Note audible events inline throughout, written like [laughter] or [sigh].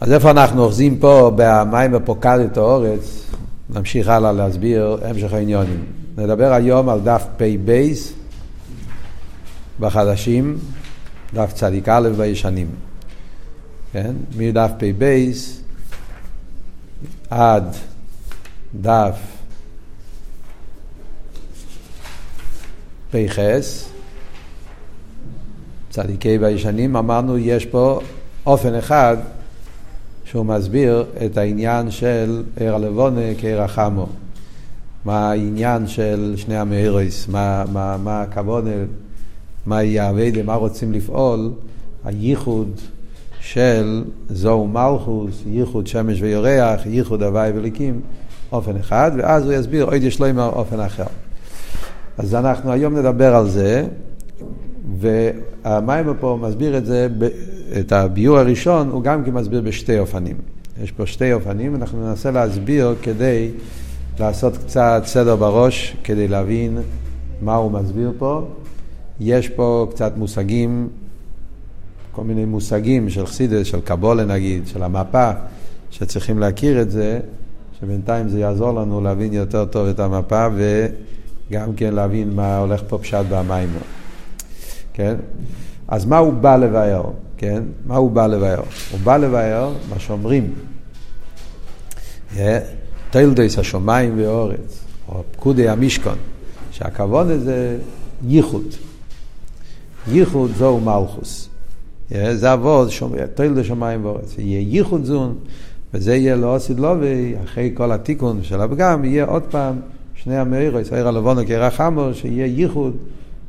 אז איפה אנחנו אוחזים פה במים הפוקדת האורץ? נמשיך הלאה להסביר המשך העניונים. נדבר היום על דף פ"ב בחדשים, דף צדיק א' בישנים. כן? מדף פ"ב עד דף פ"ח, צדיקי בישנים, אמרנו יש פה אופן אחד שהוא מסביר את העניין של עיר הלבונה כעיר החמו. מה העניין של שני המאירויס, מה, מה, מה הכוונה, מה מה רוצים לפעול, הייחוד של זוהו מלכוס, ייחוד שמש ויורח, ייחוד הוואי וליקים, אופן אחד, ואז הוא יסביר עוד יש לו עם אופן אחר. אז אנחנו היום נדבר על זה, והמים פה מסביר את זה, את הביור הראשון, הוא גם כן מסביר בשתי אופנים. יש פה שתי אופנים, אנחנו ננסה להסביר כדי לעשות קצת סדר בראש, כדי להבין מה הוא מסביר פה. יש פה קצת מושגים, כל מיני מושגים של חסידס, של קבולה נגיד, של המפה, שצריכים להכיר את זה, שבינתיים זה יעזור לנו להבין יותר טוב את המפה וגם כן להבין מה הולך פה פשט במים. כן? אז מה הוא בא לבאר? כן? מה הוא בא לבאר? הוא בא לבאר מה שאומרים. תלדויס השמיים ואורץ, או פקודי המשכון, שהכבוד הזה ייחוד. ייחוד זו מלכוס. זה אבות, תלדו שמיים ואורץ. יהיה ייחוד זון, וזה יהיה לא עשית לו, ואחרי כל התיקון של הפגם, יהיה עוד פעם שני המאירוס, העיר הלבונו כעיר החמור, שיהיה ייחוד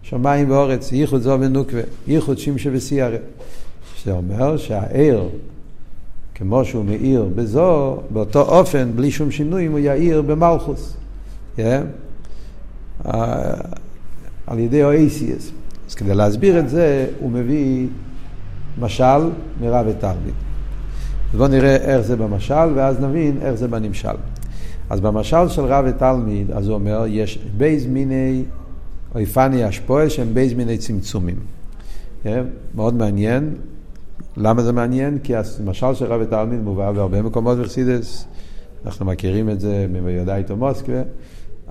שמיים ואורץ, ייחוד זו ונוקבה, ייחוד שמשה וסיירה. זה אומר שהעיר, כמו שהוא מאיר בזו, באותו אופן, בלי שום שינוי, הוא יאיר במלכוס. Yeah. Uh, על ידי אויסיאס. אז כדי להסביר את זה, הוא מביא משל מרב ותלמיד. אז בואו נראה איך זה במשל, ואז נבין איך זה בנמשל. אז במשל של רב ותלמיד, אז הוא אומר, יש בייס מיני אויפני השפועה שהם בייס מיני צמצומים. Yeah, מאוד מעניין. למה זה מעניין? כי המשל של רב ותלמיד מובא בהרבה מקומות בחסידס, אנחנו מכירים את זה מבוידעת מוסקבה,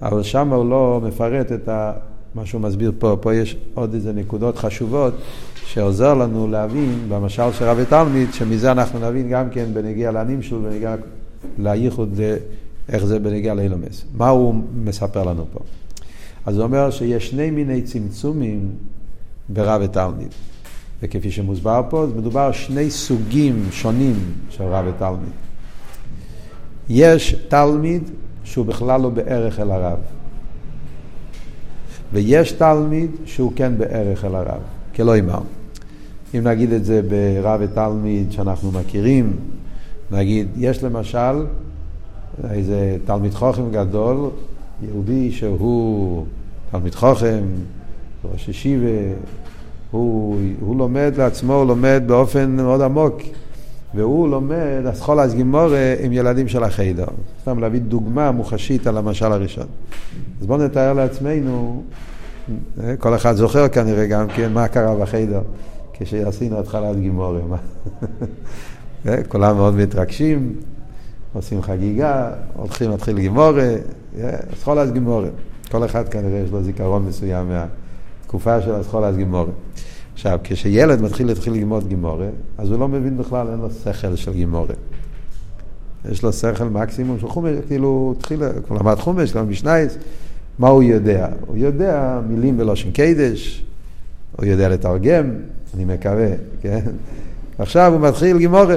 אבל שם הוא לא מפרט את ה... מה שהוא מסביר פה. פה יש עוד איזה נקודות חשובות שעוזר לנו להבין במשל של רבי תלמיד, שמזה אנחנו נבין גם כן בנגיע לנמשל, בנגיע לייחוד, איך זה בנגיע לאילומס. מה הוא מספר לנו פה? אז הוא אומר שיש שני מיני צמצומים ברבי תלמיד. וכפי שמוסבר פה, מדובר שני סוגים שונים של רב ותלמיד. יש תלמיד שהוא בכלל לא בערך אל הרב. ויש תלמיד שהוא כן בערך אל הרב, כלא אמר. אם נגיד את זה ברב ותלמיד שאנחנו מכירים, נגיד, יש למשל איזה תלמיד חוכם גדול, יהודי שהוא תלמיד חוכם, ראש ישיבה, הוא, הוא לומד לעצמו, הוא לומד באופן מאוד עמוק. והוא לומד אסכולה גימורה עם ילדים של החיידר. סתם להביא דוגמה מוחשית על המשל הראשון. אז בואו נתאר לעצמנו, כל אחד זוכר כנראה גם כן מה קרה בחיידר כשעשינו התחלת גימורה. [laughs] כולם מאוד מתרגשים, עושים חגיגה, הולכים להתחיל גימורה, אסכולה גימורה. כל אחד כנראה יש לו זיכרון מסוים מה... תקופה של אסכולה אז גימורה. עכשיו, כשילד מתחיל להתחיל ללמוד גימורה, אז הוא לא מבין בכלל, אין לו שכל של גימורה. יש לו שכל מקסימום של חומש, כאילו, הוא התחיל, הוא למד חומש, גם משנייס, מה הוא יודע? הוא יודע מילים בלושן קדש, הוא יודע לתרגם, אני מקווה, כן? עכשיו הוא מתחיל גימורה.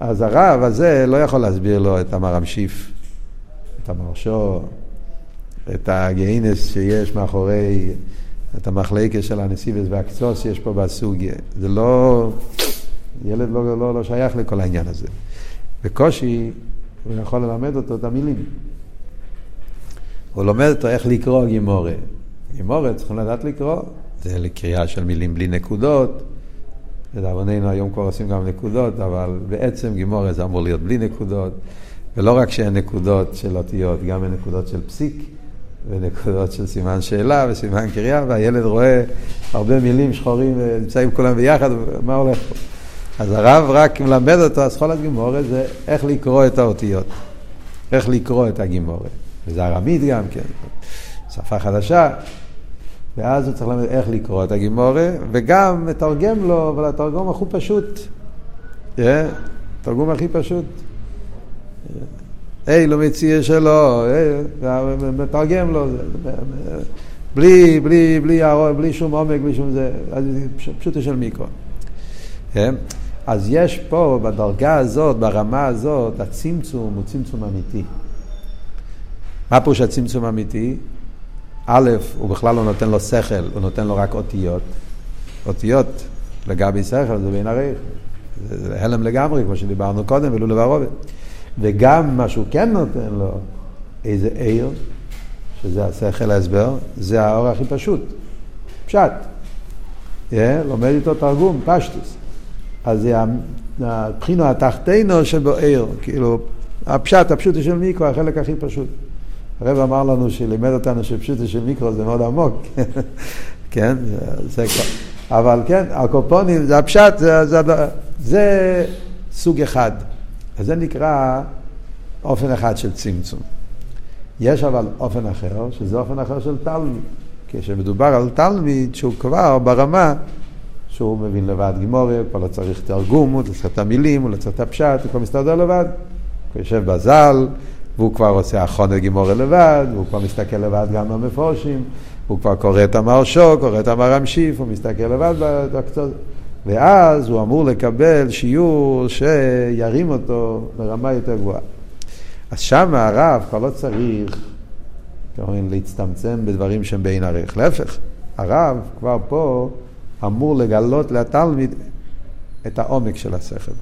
אז הרב הזה לא יכול להסביר לו את המרמשיף, את המרשו, את הגאינס שיש מאחורי, את המחלקה של הנסיבס והקצוס שיש פה בסוגיה. זה לא, ילד לא, לא, לא שייך לכל העניין הזה. בקושי הוא יכול ללמד אותו את המילים. הוא לומד אותו איך לקרוא גימורה. גימורה צריכים לדעת לקרוא, זה לקריאה של מילים בלי נקודות. לדאבוננו היום כבר עושים גם נקודות, אבל בעצם גימורה זה אמור להיות בלי נקודות. ולא רק שאין נקודות של אותיות, גם אין נקודות של פסיק. ונקודות של סימן שאלה וסימן קריאה, והילד רואה הרבה מילים שחורים ונמצאים כולם ביחד, מה הולך פה? אז הרב רק מלמד אותו, אסכולת גימורה זה איך לקרוא את האותיות, איך לקרוא את הגימורה. וזה ארמית גם כן, שפה חדשה. ואז הוא צריך ללמד איך לקרוא את הגימורה, וגם מתרגם לו, אבל התרגום הכי פשוט. Yeah, התרגום הכי פשוט. היי, לא מציא שלו, מתרגם לו, בלי, בלי, בלי, בלי שום עומק, בלי שום זה, פשוט של מיקרו. אז יש פה, בדרגה הזאת, ברמה הזאת, הצמצום הוא צמצום אמיתי. מה פירוש הצמצום האמיתי? א', הוא בכלל לא נותן לו שכל, הוא נותן לו רק אותיות. אותיות לגבי שכל זה בין הרייך. זה הלם לגמרי, כמו שדיברנו קודם, ולו לברובד. וגם מה שהוא כן נותן לו, איזה עיר, שזה השכל ההסבר, זה האור הכי פשוט. פשט. Yeah, לומד איתו תרגום, פשטוס. אז זה הבחינו התחתינו שבו עיר, כאילו, הפשט, הפשוט של מיקרו, החלק הכי פשוט. הרב אמר לנו, שלימד אותנו שפשוט של מיקרו זה מאוד עמוק, [laughs] כן? זה כבר. אבל כן, הקופונים, זה הפשט, זה, זה, זה סוג אחד. אז זה נקרא אופן אחד של צמצום. יש אבל אופן אחר, שזה אופן אחר של תלמיד. כשמדובר על תלמיד שהוא כבר ברמה שהוא מבין לבד גימורי, כבר לא צריך תרגום, הוא צריך את המילים, הוא לא צריך את הפשט, הוא כבר מסתדר לבד. הוא יושב בזל, והוא כבר עושה אחרונה גימורי לבד, והוא כבר מסתכל לבד גם במפורשים, הוא כבר קורא את המרשו, קורא את המרם שיף, הוא מסתכל לבד בקצות. ואז הוא אמור לקבל שיעור שירים אותו לרמה יותר גבוהה. אז שם הרב כבר לא צריך, כמובן, להצטמצם בדברים שהם בין ערך. להפך, הרב כבר פה אמור לגלות לתלמיד את העומק של השכל.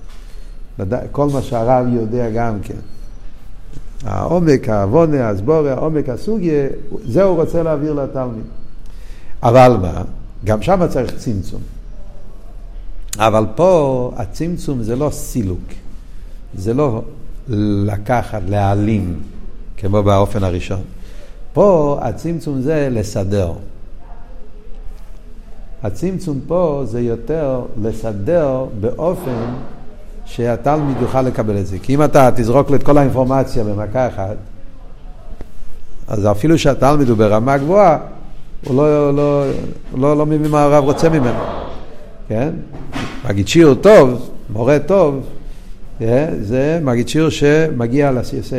כל מה שהרב יודע גם כן. העומק, העוונה, הסבורה, העומק, הסוגיה, זה הוא רוצה להעביר לתלמיד. אבל מה? גם שם צריך צמצום. אבל פה הצמצום זה לא סילוק, זה לא לקחת, להעלים, כמו באופן הראשון. פה הצמצום זה לסדר. הצמצום פה זה יותר לסדר באופן שהתלמיד יוכל לקבל את זה. כי אם אתה תזרוק לו את כל האינפורמציה במכה אחת, אז אפילו שהתלמיד הוא ברמה גבוהה, הוא לא, לא, לא, לא מבין מה הרב רוצה ממנו. כן? מגיד שיר טוב, מורה טוב, אה, זה מגיד שיר שמגיע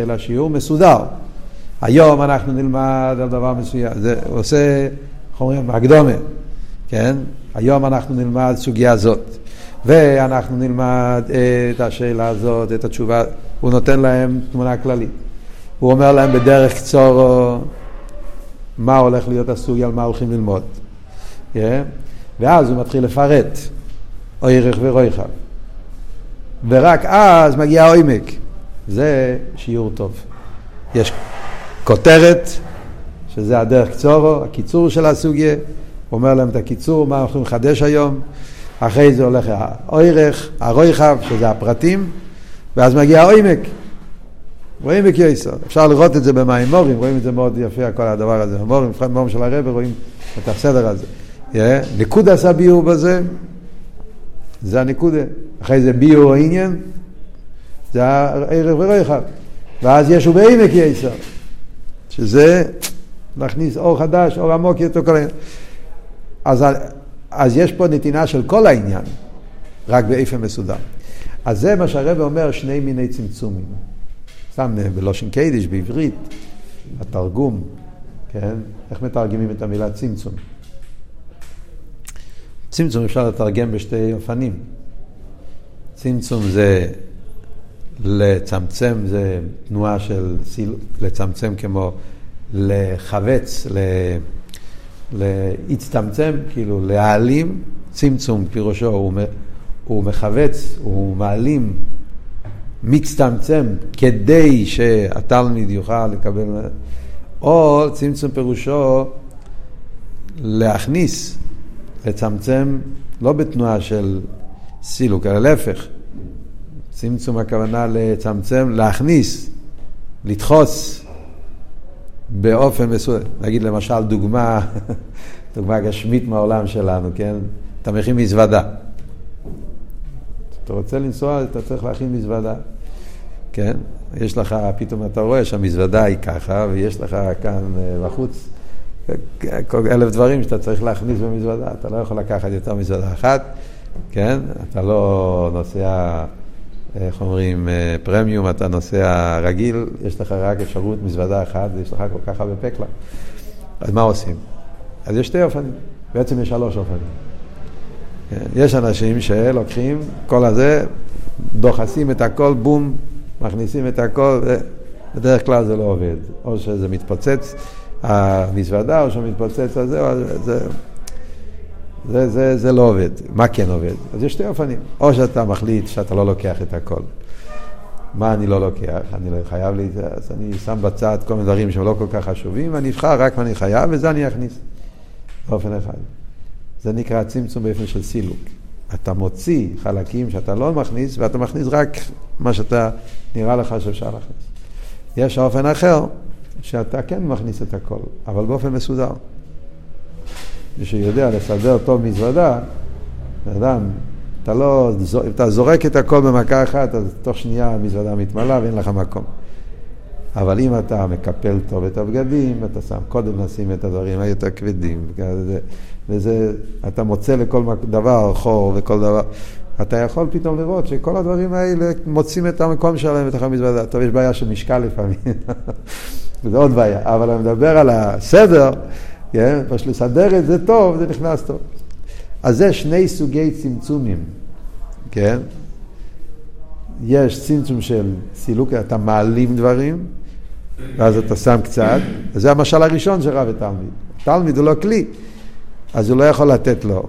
לשיעור מסודר. היום אנחנו נלמד על דבר מסוים, זה עושה, איך אומרים, הקדומה, כן? היום אנחנו נלמד סוגיה זאת. ואנחנו נלמד את השאלה הזאת, את התשובה, הוא נותן להם תמונה כללית. הוא אומר להם בדרך קצור מה הולך להיות הסוגיה, על מה הולכים ללמוד. Yeah. ואז הוא מתחיל לפרט, אוירך ורויחב. ורק אז מגיע העומק. זה שיעור טוב. יש כותרת, שזה הדרך קצורו, הקיצור של הסוגיה, הוא אומר להם את הקיצור, מה אנחנו לחדש היום, אחרי זה הולך האוירך, הרויחב, שזה הפרטים, ואז מגיע העומק. רואים בקייסר. אפשר לראות את זה במימורים, רואים את זה מאוד יפה, כל הדבר הזה. מימורים, מבחינת מימורים של הרב, רואים את הסדר הזה. נקודה עשה ביור בזה, זה הנקודה. אחרי זה ביור העניין, זה הערב ורויחב. ואז יש ובעמק יסר, שזה להכניס אור חדש, אור עמוק יותר כל העניין. אז אז יש פה נתינה של כל העניין, רק באיפה מסודר. אז זה מה שהרבא אומר, שני מיני צמצומים. סתם בלושן קיידיש, בעברית, התרגום, כן? איך מתרגמים את המילה צמצום? צמצום אפשר לתרגם בשתי אופנים. צמצום זה לצמצם, זה תנועה של לצמצם כמו לחבץ, ל... להצטמצם, כאילו להעלים, צמצום פירושו, הוא, הוא מחווץ, הוא מעלים, מצטמצם, כדי שהתלמיד יוכל לקבל, או צמצום פירושו להכניס, לצמצם, לא בתנועה של סילוק, אלא להפך. צמצום הכוונה לצמצם, להכניס, לדחוס, באופן מסוים, נגיד למשל דוגמה, [laughs] דוגמה גשמית מהעולם שלנו, כן? אתה מכין מזוודה. אתה רוצה לנסוע, אתה צריך להכין מזוודה. כן? יש לך, פתאום אתה רואה שהמזוודה היא ככה, ויש לך כאן אה, בחוץ אלף דברים שאתה צריך להכניס במזוודה. אתה לא יכול לקחת יותר מזוודה אחת, כן? אתה לא נוסע, איך אומרים, אה, פרמיום, אתה נוסע רגיל, יש לך רק אפשרות מזוודה אחת, ויש לך כל כך הרבה פקלה. אז מה עושים? אז יש שתי אופנים, בעצם יש שלוש אופנים. כן? יש אנשים שלוקחים כל הזה, דוחסים את הכל, בום, מכניסים את הכל, בדרך כלל זה לא עובד. או שזה מתפוצץ, המזוודה, או שמתפוצץ הזה, זה, זה, זה, זה לא עובד. מה כן עובד? אז יש שתי אופנים. או שאתה מחליט שאתה לא לוקח את הכל. מה אני לא לוקח? אני לא חייב לי, אז אני שם בצד כל מיני דברים שהם לא כל כך חשובים, ואני אבחר רק מה אני חייב, וזה אני אכניס. באופן אחד. זה נקרא צמצום באופן של סילוק. אתה מוציא חלקים שאתה לא מכניס, ואתה מכניס רק מה שאתה נראה לך שאפשר להכניס. יש אופן אחר, שאתה כן מכניס את הכל, אבל באופן מסודר. מי שיודע לסדר טוב מזוודה, אדם, אתה לא, אתה זורק את הכל במכה אחת, אז תוך שנייה המזוודה מתמלאה ואין לך מקום. אבל אם אתה מקפל טוב את הבגדים, אתה שם, קודם לשים את הדברים היותר כבדים, וזה, וזה, אתה מוצא לכל דבר חור וכל דבר, אתה יכול פתאום לראות שכל הדברים האלה מוצאים את המקום שלהם בתוך המזוודה. טוב, יש בעיה של משקל לפעמים, [laughs] זה עוד בעיה, אבל אני מדבר על הסדר, כן? פשוט לסדר את זה טוב, זה נכנס טוב. אז זה שני סוגי צמצומים, כן? יש צמצום של סילוק, אתה מעלים דברים, ואז אתה שם קצת, וזה המשל הראשון של רב ותלמיד. תלמיד הוא לא כלי, אז הוא לא יכול לתת לו.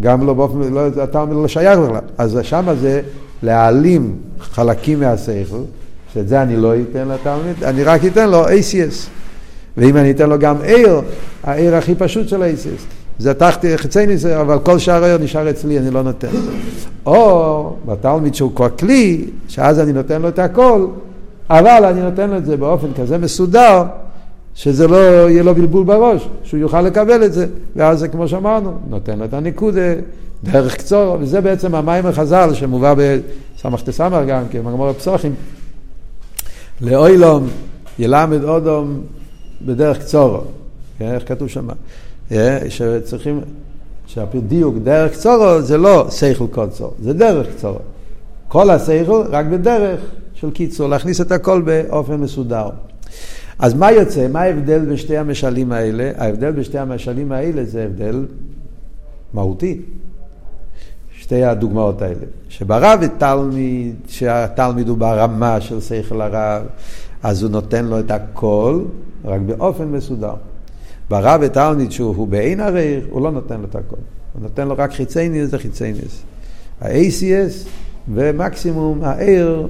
גם לא באופן, לא, התלמיד לא שייך בכלל. אז שם זה להעלים חלקים מהשכל, שאת זה אני לא אתן לתלמיד, אני רק אתן לו ACS. ואם אני אתן לו גם עיר, העיר הכי פשוט של ACS. זה תחתי חצי ניסר, אבל כל שאר העיר נשאר אצלי, אני לא נותן. או בתלמיד שהוא כבר כלי, שאז אני נותן לו את הכל, אבל אני נותן לו את זה באופן כזה מסודר, שזה לא יהיה לו בלבול בראש, שהוא יוכל לקבל את זה. ואז זה כמו שאמרנו, נותן לו את הניקודה, דרך קצור, וזה בעצם המים החז"ל שמובא בסמ"ך תסמ"ך גם כן, בגמור הפסוחים. לאוילום ילמד אודום בדרך קצורו. כן, איך כתוב שם? שצריכים, שהדיוק דרך קצורו זה לא סייכל קוצו, זה דרך קצורו. כל הסייכל רק בדרך של קיצור, להכניס את הכל באופן מסודר. אז מה יוצא? מה ההבדל בין שתי המשלים האלה? ההבדל בין שתי המשלים האלה זה הבדל מהותי. שתי הדוגמאות האלה. שברב ותלמיד, שהתלמיד הוא ברמה של שכל הרב, אז הוא נותן לו את הכל, רק באופן מסודר. ברב ותלמיד שהוא בעין הריך, הוא לא נותן לו את הכל. הוא נותן לו רק חיצי ניס וחיצי ניס. ה-ACS ומקסימום העיר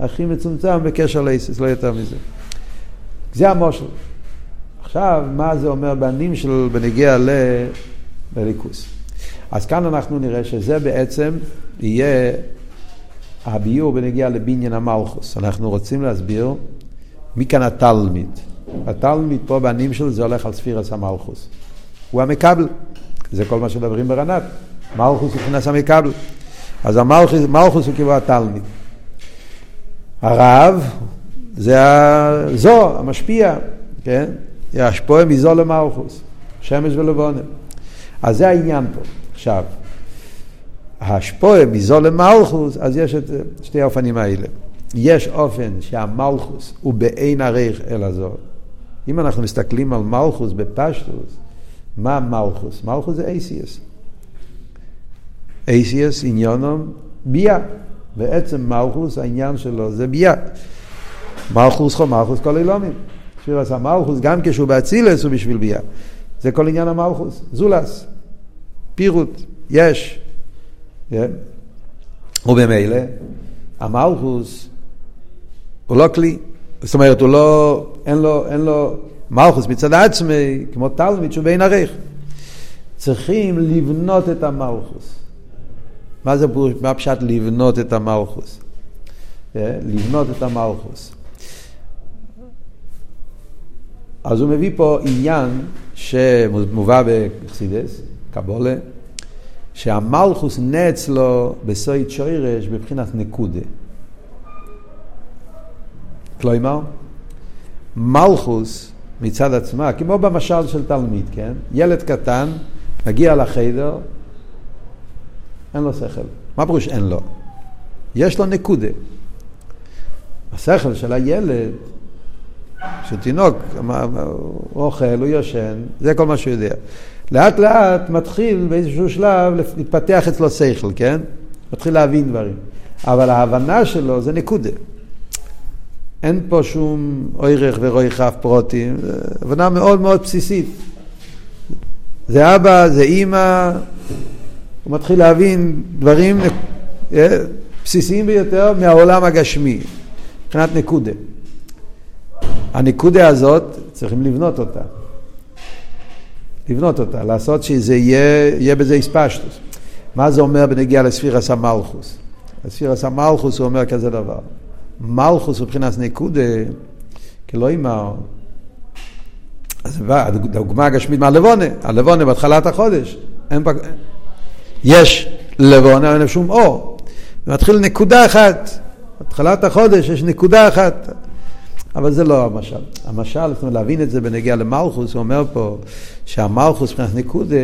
הכי מצומצם בקשר ל-ACS, לא יותר מזה. זה המושל. עכשיו, מה זה אומר בנים של בנגיע לליכוס? אז כאן אנחנו נראה שזה בעצם יהיה הביור בנגיע לבניין המלכוס. אנחנו רוצים להסביר מי כאן התלמיד. התלמיד פה בנים שלו זה הולך על ספירס המלכוס. הוא המקבל. זה כל מה שמדברים ברנת. מלכוס הוא כנס המקבל. אז המלכוס הוא כאילו התלמיד. הרב זה הזו, המשפיע, כן? ישפועה מזו למלכוס, שמש ולבונם. אז זה העניין פה. עכשיו, השפועה מזו למלכוס, אז יש את שתי האופנים האלה. יש אופן שהמלכוס הוא בעין עריך אל הזו. אם אנחנו מסתכלים על מלכוס בפשטוס, מה מלכוס? מלכוס זה אייסיאס. אייסיאס עניונם ביה. בעצם מלכוס העניין שלו זה ביה. מלכוס חו מלכוס כל אילומים. שירס המלכוס גם כשהוא באצילס הוא בשביל ביה. זה כל עניין המלכוס. זולס. פירוט. יש. Yeah. ובמילא, המלכוס הוא לא כלי. זאת אומרת, הוא לא, אין לו, אין לו מלכוס מצד עצמי, כמו תלמיד שהוא בין עריך. צריכים לבנות את המלכוס. מה זה מה פשט לבנות את המלכוס? לבנות את המלכוס. אז הוא מביא פה עניין שמובא בחסידס, קבולה, שהמלכוס נץ לו בסויד שוירש בבחינת נקודה. כלומר, מלכוס מצד עצמה, כמו במשל של תלמיד, כן? ילד קטן מגיע לחדר, אין לו שכל. מה פירוש אין לו? יש לו נקודה. השכל של הילד, שתינוק, הוא אוכל, הוא יושן, זה כל מה שהוא יודע. לאט לאט מתחיל באיזשהו שלב להתפתח אצלו שכל, כן? מתחיל להבין דברים. אבל ההבנה שלו זה נקודה. אין פה שום אוירך ורויחף פרוטים, זו הבנה מאוד מאוד בסיסית. זה אבא, זה אימא, הוא מתחיל להבין דברים אה, בסיסיים ביותר מהעולם הגשמי, מבחינת נקודה. הנקודה הזאת, צריכים לבנות אותה. לבנות אותה, לעשות שזה יהיה, יהיה בזה איספשטוס. מה זה אומר בנגיע לספירס המלכוס? לספירס המלכוס הוא אומר כזה דבר. מלכוס מבחינת נקודה, כלא אמר, אז הדוגמה הגשמית מהלבונה, הלבונה בהתחלת החודש, אין פק... יש לבונה, אין שום אור. ומתחיל נקודה אחת, בהתחלת החודש יש נקודה אחת. אבל זה לא המשל. המשל, זאת אומרת, להבין את זה בנגיע למלכוס, הוא אומר פה שהמלכוס מבחינת נקודה,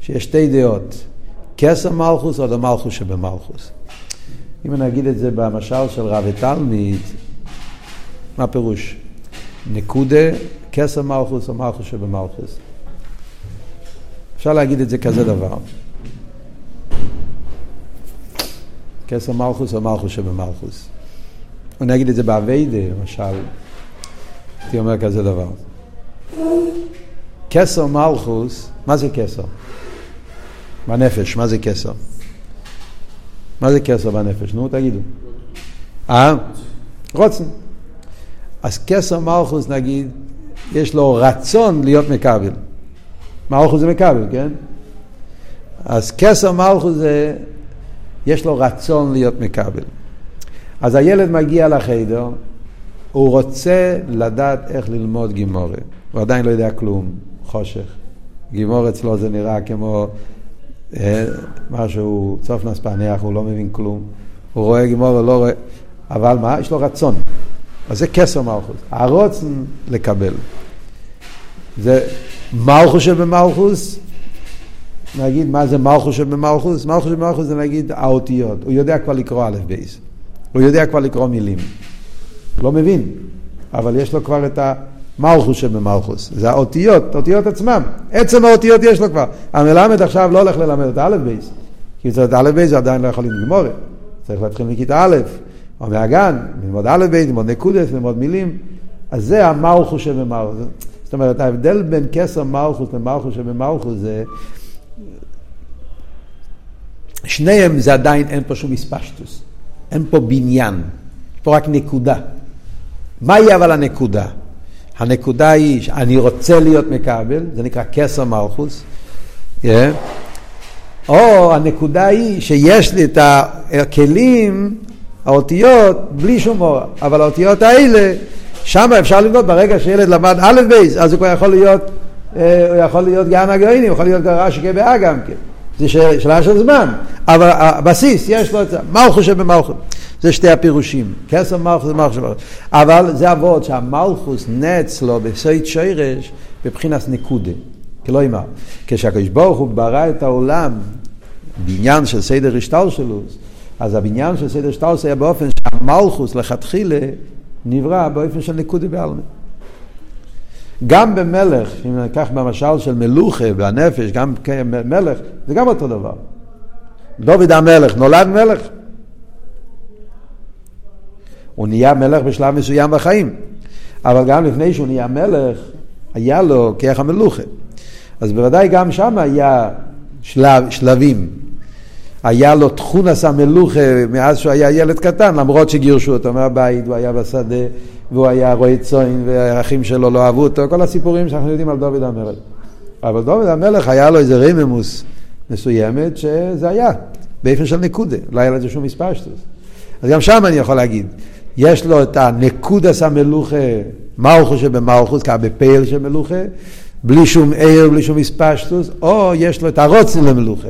שיש שתי דעות. כסר מלכוס או המלכוס שבמלכוס. אם אני אגיד את זה במשל של רב ותלמיד, מה פירוש? נקודה, כסר מלכוס או מלכוס שבמלכוס. אפשר להגיד את זה כזה דבר. כסר מלכוס או מלכוס שבמלכוס. אני אגיד את זה באביידה, למשל, הייתי אומר כזה דבר. כסר מלכוס, מה זה כסר? בנפש, מה זה כסר? מה זה כסר בנפש? נו, תגידו. אה? רוצן. אז כסר מלכוס, נגיד, יש לו רצון להיות מקבל. מלכוס זה מקבל, כן? אז כסר מלכוס זה, יש לו רצון להיות מקבל. אז הילד מגיע לחדר, הוא רוצה לדעת איך ללמוד גימורה. הוא עדיין לא יודע כלום, חושך. גימור אצלו זה נראה כמו אה, משהו, צוף נס פענח, הוא לא מבין כלום. הוא רואה גימור, הוא לא רואה, אבל מה? יש לו רצון. אז זה כסר מלכוס. הרוצן לקבל. זה מלכוס שבמלכוס, נגיד מה זה מלכוס שבמלכוס? מלכוס שבמלכוס זה נגיד האותיות. הוא יודע כבר לקרוא א' בייס. הוא יודע כבר לקרוא מילים. לא מבין, אבל יש לו כבר את המלכוס שבמלכוס. זה האותיות, האותיות עצמם. עצם האותיות יש לו כבר. המלמד עכשיו לא הולך ללמד את א' בייס. כי את א' בייס עדיין לא יכול לגמור. צריך להתחיל מכיתה א', או מהגן, ללמוד א' בייס, ללמוד נקודס, ללמוד מילים. אז זה המלכוס שבמלכוס. זאת אומרת, ההבדל בין כסר מלכוס למלכוס שבמלכוס זה... שניהם זה עדיין אין פה שום מספשטוס. אין פה בניין. פה רק נקודה. מהי אבל הנקודה? הנקודה היא שאני רוצה להיות מקבל, זה נקרא כסר מלכוס, yeah. או הנקודה היא שיש לי את הכלים, האותיות, בלי שום אור, אבל האותיות האלה, שם אפשר לבנות ברגע שילד למד א' בייס, אז הוא כבר יכול להיות, אה, הוא יכול להיות גאון הגרעינים, הוא יכול להיות רש"י כבאה גם כן. זה שאלה של זמן, אבל הבסיס, יש לו את זה, חושב במלכות? זה שתי הפירושים. כסר מלכוס זה מלכוס מלכוס. אבל זה אבות שהמלכוס נץ לו בסוית שרש בבחינת נקודה. כלא אמר, כשהקדוש ברוך הוא ברא את העולם בעניין של סדר השטלשלוס, אז הבניין של סדר השטלשלוס היה באופן שהמלכוס לכתחילה נברא באופן של נקודה בעלמא. גם במלך, אם ניקח במשל של מלוכה והנפש, גם מלך, זה גם אותו דבר. דוד המלך נולד מלך. הוא נהיה מלך בשלב מסוים בחיים. אבל גם לפני שהוא נהיה מלך, היה לו כיח המלוכה. אז בוודאי גם שם היה שלב, שלבים. היה לו תכונס המלוכה מאז שהוא היה ילד קטן, למרות שגירשו אותו מהבית, הוא היה בשדה, והוא היה רועה צוין, והאחים שלו לא אהבו אותו, כל הסיפורים שאנחנו יודעים על דוד המלך. אבל דוד המלך היה לו איזה ריממוס מסוימת, שזה היה, באופן של נקודה, לא היה לזה שום מספשטוס. אז גם שם אני יכול להגיד, יש לו את הנקודס המלוכה, מלכוס שבמלכוס, של מלוכה, בלי שום עיר, בלי שום מספשטוס, או יש לו את הרוצן למלוכה.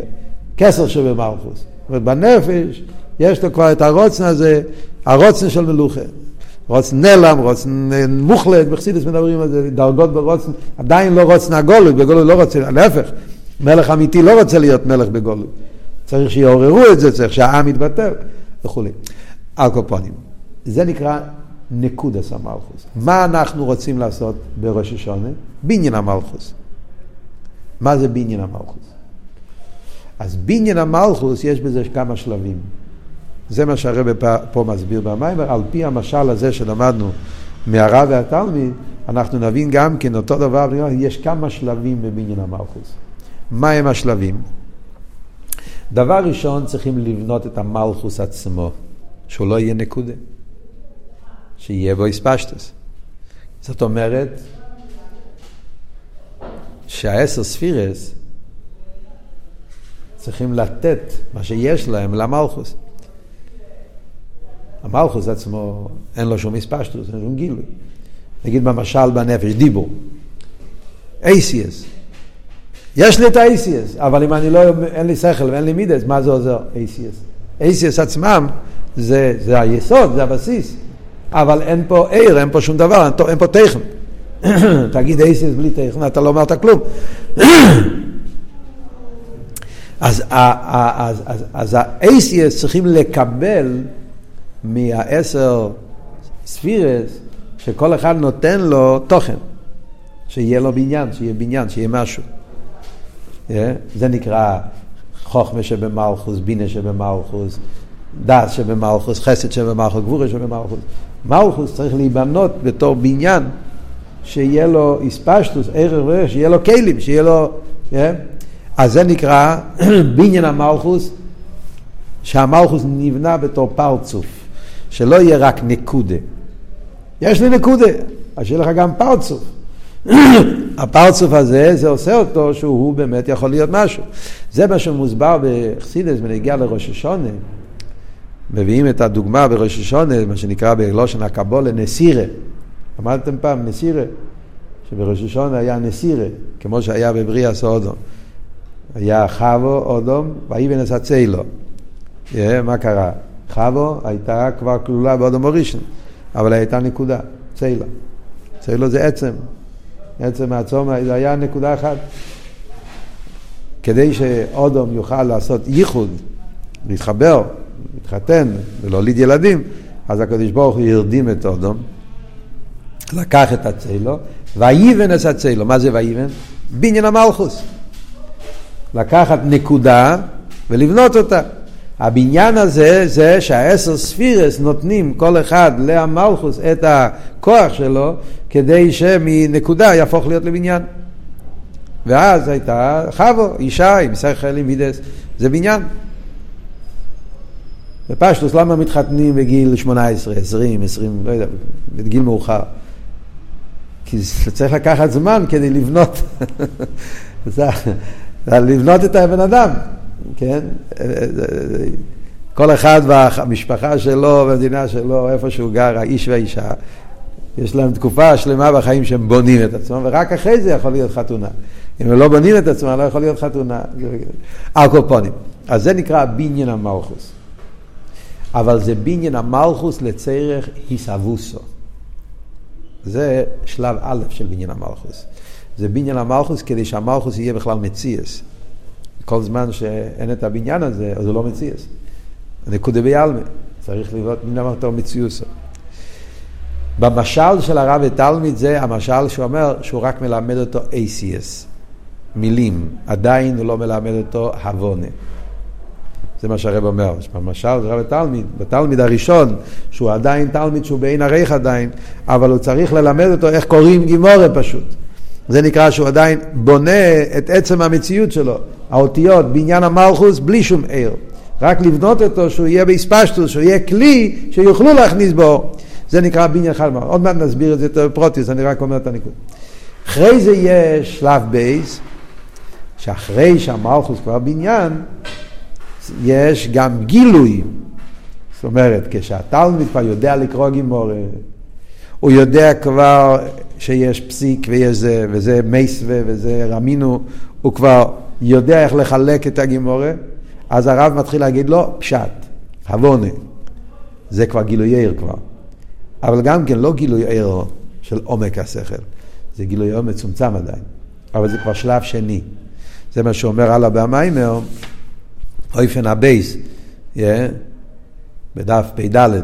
כסר שבמלכוס. זאת אומרת, בנפש יש לו כבר את הרוצן הזה, הרוצן של מלוכה. רוצן נלם, רוצן מוחלט, בחסידס מדברים על זה, דרגות ברוצן, עדיין לא רוצן הגולות, בגולות לא רוצה, להפך, מלך אמיתי לא רוצה להיות מלך בגולות. צריך שיעוררו את זה, צריך שהעם יתבטל וכולי. פנים, זה נקרא נקודס המלכוס. מה אנחנו רוצים לעשות בראש השונה? בניין המלכוס. מה זה בניין המלכוס? אז בניין המלכוס יש בזה כמה שלבים. זה מה שהרבא פה מסביר במים, על פי המשל הזה שלמדנו מהרב והתלמיד, אנחנו נבין גם כן אותו דבר, יש כמה שלבים בבניין המלכוס. מה הם השלבים? דבר ראשון, צריכים לבנות את המלכוס עצמו, שהוא לא יהיה נקודה, שיהיה בו איספשטוס. זאת אומרת, שהעשר ספירס צריכים לתת מה שיש להם למלכוס. המלכוס עצמו, אין לו שום איספשטוס, אין שום גילוי. נגיד במשל בנפש, דיבור. אייסיאס. יש לי את האייסיאס, אבל אם אני לא, אין לי שכל ואין לי מידס, מה זה עוזר? אייסיאס. אייסיאס עצמם זה, זה היסוד, זה הבסיס. אבל אין פה עיר, אין פה שום דבר, אין פה טכן. [coughs] תגיד אייסיאס בלי טכן, אתה לא אמרת כלום. [coughs] אז, אז, אז, אז ה-ACS צריכים לקבל מהעשר ספירס, שכל אחד נותן לו תוכן, שיהיה לו בניין, שיהיה בניין, שיהיה משהו. Yeah, זה נקרא חוכמה שבמלכוס, בינה שבמלכוס, דעת שבמלכוס, חסד שבמלכוס, גבורה שבמלכוס. מלכוס צריך להיבנות בתור בניין, שיהיה לו איספשטוס, ערך וערך, שיהיה לו כלים, שיהיה לו... Yeah? אז זה נקרא [clears throat] בניין המלכוס, שהמלכוס נבנה בתור פרצוף, שלא יהיה רק נקודה. יש לי נקודה, אז שיהיה לך גם פרצוף. [coughs] הפרצוף הזה, זה עושה אותו שהוא באמת יכול להיות משהו. זה מה שמוסבר בחסידס בנגיע לראש השונה. מביאים את הדוגמה בראש השונה, מה שנקרא בלושן הקבולה, נסירה. אמרתם פעם נסירה? שבראש השונה היה נסירה, כמו שהיה בבריאה סודום. היה חבו אודום, ויבן לו. מה קרה? חבו הייתה כבר כלולה באודום אורישן, אבל הייתה נקודה, ציילה. ציילה זה עצם. עצם העצום, זה היה נקודה אחת. כדי שאודום יוכל לעשות ייחוד, להתחבר, להתחתן ולהוליד ילדים, אז הקדוש ברוך הוא הרדים את אודום, לקח את הצילו, ויבן את הצילו. מה זה ויבן? בניין המלכוס. לקחת נקודה ולבנות אותה. הבניין הזה זה שהעשר ספירס נותנים כל אחד להמלכוס את הכוח שלו כדי שמנקודה יהפוך להיות לבניין. ואז הייתה חבו, אישה עם שכל עם מידס, זה בניין. בפשטוס למה מתחתנים בגיל 18, 20, 20, לא יודע, בגיל מאוחר? כי צריך לקחת זמן כדי לבנות. [laughs] לבנות את הבן אדם, כן? כל אחד במשפחה שלו, במדינה שלו, איפה שהוא גר, האיש והאישה, יש להם תקופה שלמה בחיים שהם בונים את עצמם, ורק אחרי זה יכול להיות חתונה. אם הם לא בונים את עצמם, לא יכול להיות חתונה. אקופונים. אז זה נקרא בניין המלכוס. אבל זה בניין המלכוס לצריך היסבוסו. זה שלב א' של בניין המלכוס. זה בניין המלכוס כדי שהמלכוס יהיה בכלל מציאס. כל זמן שאין את הבניין הזה, אז הוא לא מציאס. נקודה ביאלמה, צריך לראות מן אמרתו מציאוסו. במשל של הרב ותלמיד זה המשל שהוא אומר שהוא רק מלמד אותו ACS, מילים, עדיין הוא לא מלמד אותו הבונה. זה מה שהרב אומר, במשל של הרב ותלמיד, בתלמיד הראשון, שהוא עדיין תלמיד שהוא בעין עריך עדיין, אבל הוא צריך ללמד אותו איך קוראים גימורה פשוט. זה נקרא שהוא עדיין בונה את עצם המציאות שלו, האותיות בעניין המלכוס בלי שום עיר. רק לבנות אותו שהוא יהיה באספשטוס, שהוא יהיה כלי שיוכלו להכניס בו. זה נקרא בניין מאוד. עוד מעט נסביר את זה יותר בפרוטיס, אני רק אומר את הנקוד. אחרי זה יש שלב בייס, שאחרי שהמלכוס כבר בניין, יש גם גילוי. זאת אומרת, כשהתלמיד כבר יודע לקרוא גימורה, הוא יודע כבר שיש פסיק ויש זה, וזה מייסווה וזה רמינו, הוא כבר יודע איך לחלק את הגימורה, אז הרב מתחיל להגיד לו, פשט, הבונה. זה כבר גילוי עיר כבר. אבל גם כן לא גילוי עיר של עומק השכל, זה גילוי עיר מצומצם עדיין. אבל זה כבר שלב שני. זה מה שאומר הלאה במיימר, אופן הבייס, yeah, בדף פ"ד,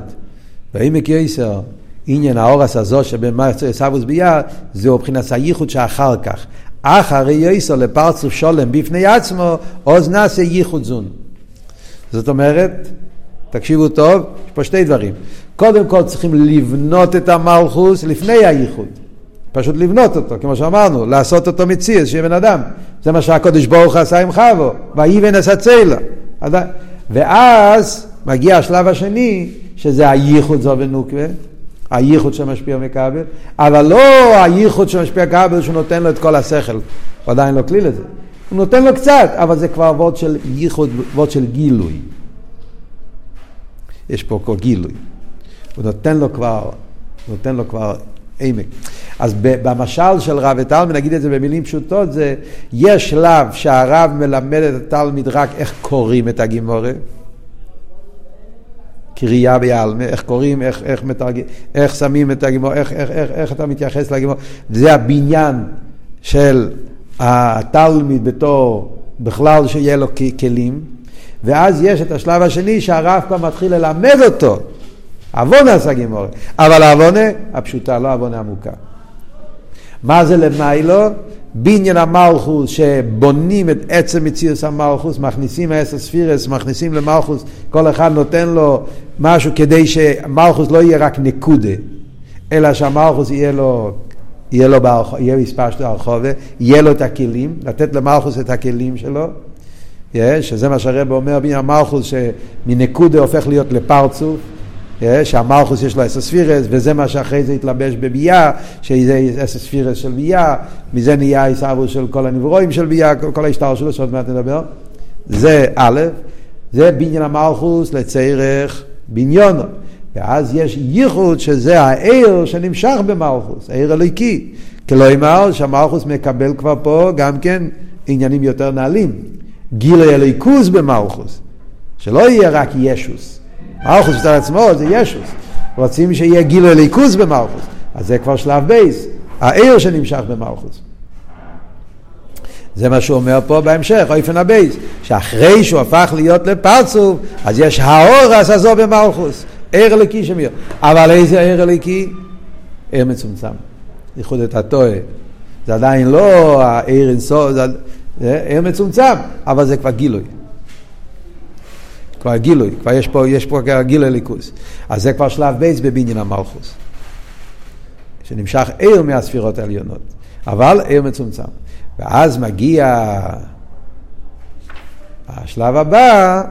ועמק יסר, עניין האורס הזו שבין מרצו יסבוס ביד, זהו מבחינת הייחוד שאחר כך. אחרי יסר לפרצוף שולם בפני עצמו, עוז נעשה ייחוד זון. זאת אומרת, תקשיבו טוב, יש פה שתי דברים. קודם כל צריכים לבנות את המלכוס לפני הייחוד. פשוט לבנות אותו, כמו שאמרנו, לעשות אותו מציאס, שיהיה בן אדם. זה מה שהקודש ברוך עשה עם חבו, ויבן אסצלה. ואז מגיע השלב השני, שזה הייחוד זו ונוקבה, הייחוד שמשפיע מכבל, אבל לא הייחוד שמשפיע מכבל שהוא נותן לו את כל השכל, הוא עדיין לא כלי לזה. הוא נותן לו קצת, אבל זה כבר וורד של ייחוד, וורד של גילוי. יש פה כל גילוי. הוא נותן לו כבר, נותן לו כבר עמק. אז במשל של רב ותלמיד, נגיד את זה במילים פשוטות, זה יש שלב שהרב מלמד את התלמיד רק איך קוראים את הגימורה. קריאה ביעלמה, איך קוראים, איך, איך, מתרג... איך שמים את הגימור, איך, איך, איך, איך אתה מתייחס לגימור. זה הבניין של התלמיד בתור, בכלל שיהיה לו כלים, ואז יש את השלב השני שהרב כבר מתחיל ללמד אותו. עוונה עשה גימורה, אבל העוונה הפשוטה, לא העוונה עמוקה. מה זה למיילו? בניין המלכוס שבונים את עצם מציאוס המלכוס, מכניסים עשר ספירס, מכניסים למלכוס, כל אחד נותן לו משהו כדי שמלכוס לא יהיה רק נקודה, אלא שהמלכוס יהיה לו, יהיה לו ברחוב, יהיה מספר של הרחובה, יהיה לו את הכלים, לתת למלכוס את הכלים שלו, שזה מה שהרב אומר, בניין המלכוס שמנקודה הופך להיות לפרצוף, שהמלכוס יש לו אסס ספירס, וזה מה שאחרי זה התלבש בביאה, שזה אסס ספירס של ביאה, מזה נהיה עיסאוו של כל הנברואים של ביאה, כל ההשתר שלו, שעוד מעט נדבר. זה א', זה בניין המלכוס לצריך בניונו. ואז יש ייחוד שזה העיר שנמשך במלכוס, העיר אלוהיקי. כלומר שהמלכוס מקבל כבר פה גם כן עניינים יותר נעלים. גילי אלוהיקוס במלכוס, שלא יהיה רק ישוס. מלכוס מצד עצמו זה ישוס. רוצים שיהיה גילו ליכוס במלכוס. אז זה כבר שלב בייס, העיר שנמשך במלכוס. זה מה שהוא אומר פה בהמשך, אופן הבייס, שאחרי שהוא הפך להיות לפרצוף, אז יש האור עשזו במלכוס, עיר אליקי שמיר. אבל איזה עיר אליקי? עיר מצומצם. ייחוד את הטועה. זה עדיין לא העיר אינסוף, זה עיר מצומצם, אבל זה כבר גילוי. כבר גילוי, כבר יש פה, יש פה גילוי ליכוס. אז זה כבר שלב בייס בבניין המלכוס. שנמשך עיר מהספירות העליונות, אבל עיר מצומצם. ואז מגיע השלב הבא,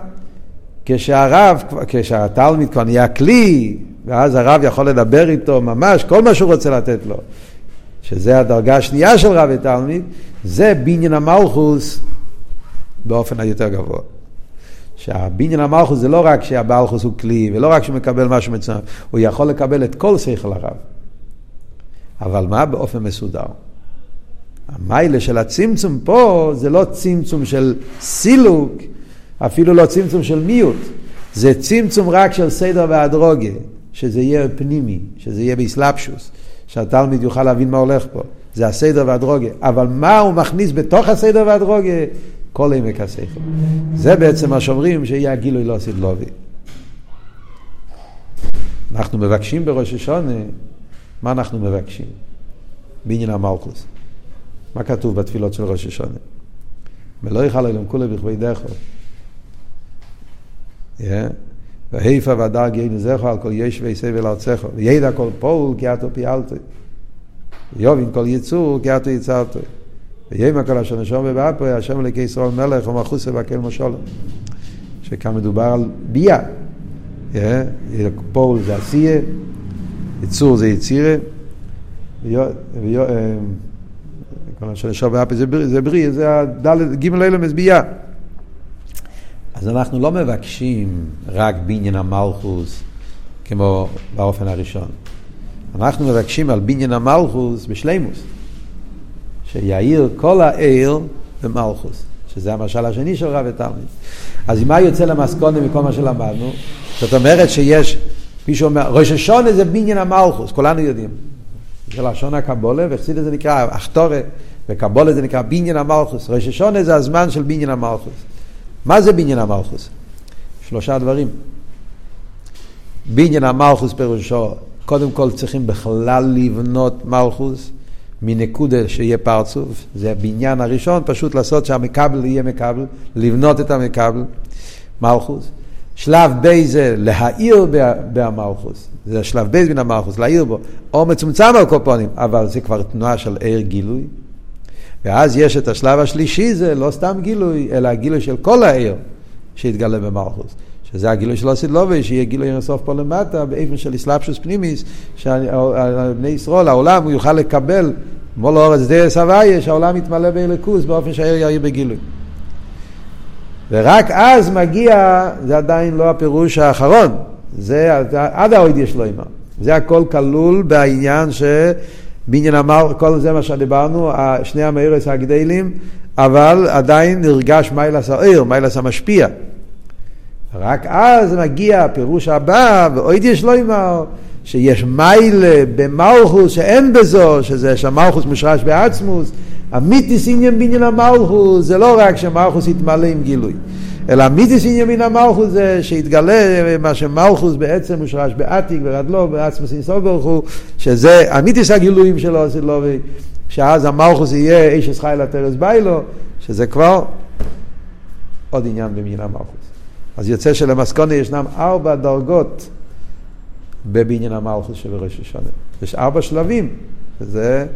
כשהרב, כשהתלמיד כבר נהיה כלי, ואז הרב יכול לדבר איתו ממש כל מה שהוא רוצה לתת לו, שזה הדרגה השנייה של רב ותלמיד, זה בניין המלכוס באופן היותר גבוה. שהבניין המלכוס זה לא רק שהבלכוס הוא כלי, ולא רק שהוא מקבל משהו מצוין, הוא יכול לקבל את כל שכל הרב. אבל מה באופן מסודר? המיילה של הצמצום פה זה לא צמצום של סילוק, אפילו לא צמצום של מיעוט, זה צמצום רק של סדר והדרוגה, שזה יהיה פנימי, שזה יהיה באסלאפשוס, שהתלמיד יוכל להבין מה הולך פה. זה הסדר והדרוגה. אבל מה הוא מכניס בתוך הסדר והדרוגה? כל עמק השכל. זה בעצם מה שאומרים שיהיה הגילוי לא עשית לובי. אנחנו מבקשים בראש השונה, מה אנחנו מבקשים? בעניין המלכוס. מה כתוב בתפילות של ראש השונה? ולא יכל אליהם כולי בכבי דחו. והיפה והדר גאין זכו על כל יש ויסבל ארצךו. וידע כל פועל כי אתו פיאלתו. ויובין כל יצור כי אתו יצרתו. ויאמר כל אשר נשום ובאפו, השם אלוקי ישראל מלך ומחוס ובקל משולם. שכאן מדובר על ביה. פול זה עשייה, יצור זה יצירה, כל אשר נשום ובאפו זה בריא, זה ג' אלמס ביה. אז אנחנו לא מבקשים רק בניין המלכוס כמו באופן הראשון. אנחנו מבקשים על בניין המלכוס בשלימוס. שיאיר כל העיר במלכוס, שזה המשל השני של רב ותלמיד. אז מה יוצא למסקונה מכל מה שלמדנו? זאת אומרת שיש, מישהו אומר, ראש השונה זה בניין המלכוס, כולנו יודעים. זה לשון הקבולה, וחסיד זה נקרא אחתורה, וקבולה זה נקרא בניין המלכוס. ראש השונה זה הזמן של בניין המלכוס. מה זה בניין המלכוס? שלושה דברים. בניין המלכוס פירושו, קודם כל צריכים בכלל לבנות מלכוס. מנקודה שיהיה פרצוף, זה הבניין הראשון, פשוט לעשות שהמקבל יהיה מקבל, לבנות את המקבל, מלכוס. שלב בי זה להעיר במלכוס, זה השלב בי בין המלכוס, להעיר בו, או מצומצם על קופונים, אבל זה כבר תנועה של עיר גילוי. ואז יש את השלב השלישי, זה לא סתם גילוי, אלא הגילוי של כל העיר שהתגלה במלכוס. שזה הגילוי של אוסידלובי, שיהיה גילוי אינסוף פה למטה, באופן של אסלאפשוס פנימיס, שבני ישראל, העולם, הוא יוכל לקבל, מול אורץ די סבייה, שהעולם יתמלא באלוקוס באופן שהעיר יאיר בגילוי. ורק אז מגיע, זה עדיין לא הפירוש האחרון, זה עד האויד יש לו אימה. זה הכל כלול בעניין שבניין אמר, כל זה מה שדיברנו, שני המאירס הגדלים, אבל עדיין נרגש מיילס העיר, מיילס המשפיע. רק אז מגיע הפירוש הבא, ואויד יש לו אימה, שיש מיילה במלכוס שאין בזו, שזה שהמלכוס מושרש בעצמוס, אמיתיס עניין בעניין המלכוס זה לא רק שמלכוס יתמלא עם גילוי, אלא אמיתיס עניין בעניין המלכוס זה שיתגלה מה שמלכוס בעצם מושרש בעתיק ורדלו בעצמוס אינסוף ברוך הוא, שזה אמיתיס הגילויים שלו, סילובי, שאז המלכוס יהיה איש אסחי לטרס ביילו, שזה כבר עוד עניין בעניין המלכוס. אז יוצא שלמסקונה ישנם ארבע דרגות בבניין המלכוס של ראש השונה. יש ארבע שלבים, וזה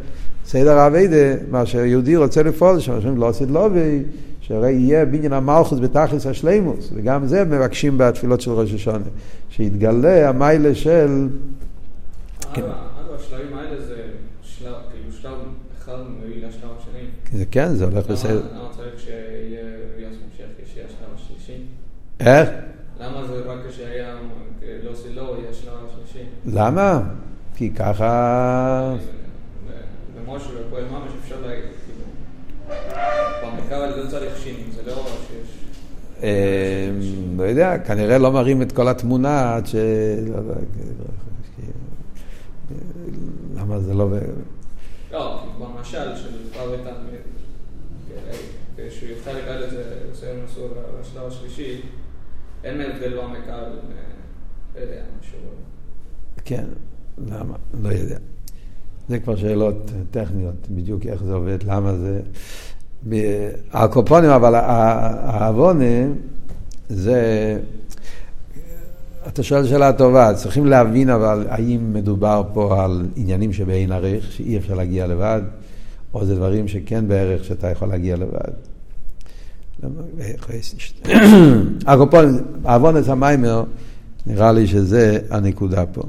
סדר האביידה, מה שיהודי רוצה לפעול, שאומרים לא עשית לובי, שהרי יהיה בניין המלכוס בתכלס השלימוס, וגם זה מבקשים בתפילות של ראש השונה, שיתגלה המיילה של... ארבע השלבים האלה זה שלב, כאילו שלב אחד מביא לשלב השני. זה כן, זה הולך בסדר. למה צריך שיהיה יוס ממשך כשיהיה השלב השלישי? איך? למה זה רק כשהיה לא סילו, יהיה השלב השלישי? למה? כי ככה... במושל ופועל ממש אפשר להגיד, כאילו, לא צריך שינים, זה לא שיש... אה, לא יודע, כנראה לא מראים את כל התמונה עד ש... למה זה לא... לא, במשל של פאו ותלמיד, כשהוא יפתח לקראת את זה, עושה מסור לשלב השלישי, אין הבדל במקל, לא יודע, משהו... כן, למה? לא יודע. זה כבר שאלות טכניות, בדיוק איך זה עובד, למה זה... הקופונים, אבל העוונה זה... אתה שואל שאלה טובה, צריכים להבין אבל האם מדובר פה על עניינים שבאין ערך, שאי אפשר להגיע לבד, או זה דברים שכן בערך שאתה יכול להגיע לבד. הקופונים, עוון את המיימר, נראה לי שזה הנקודה פה.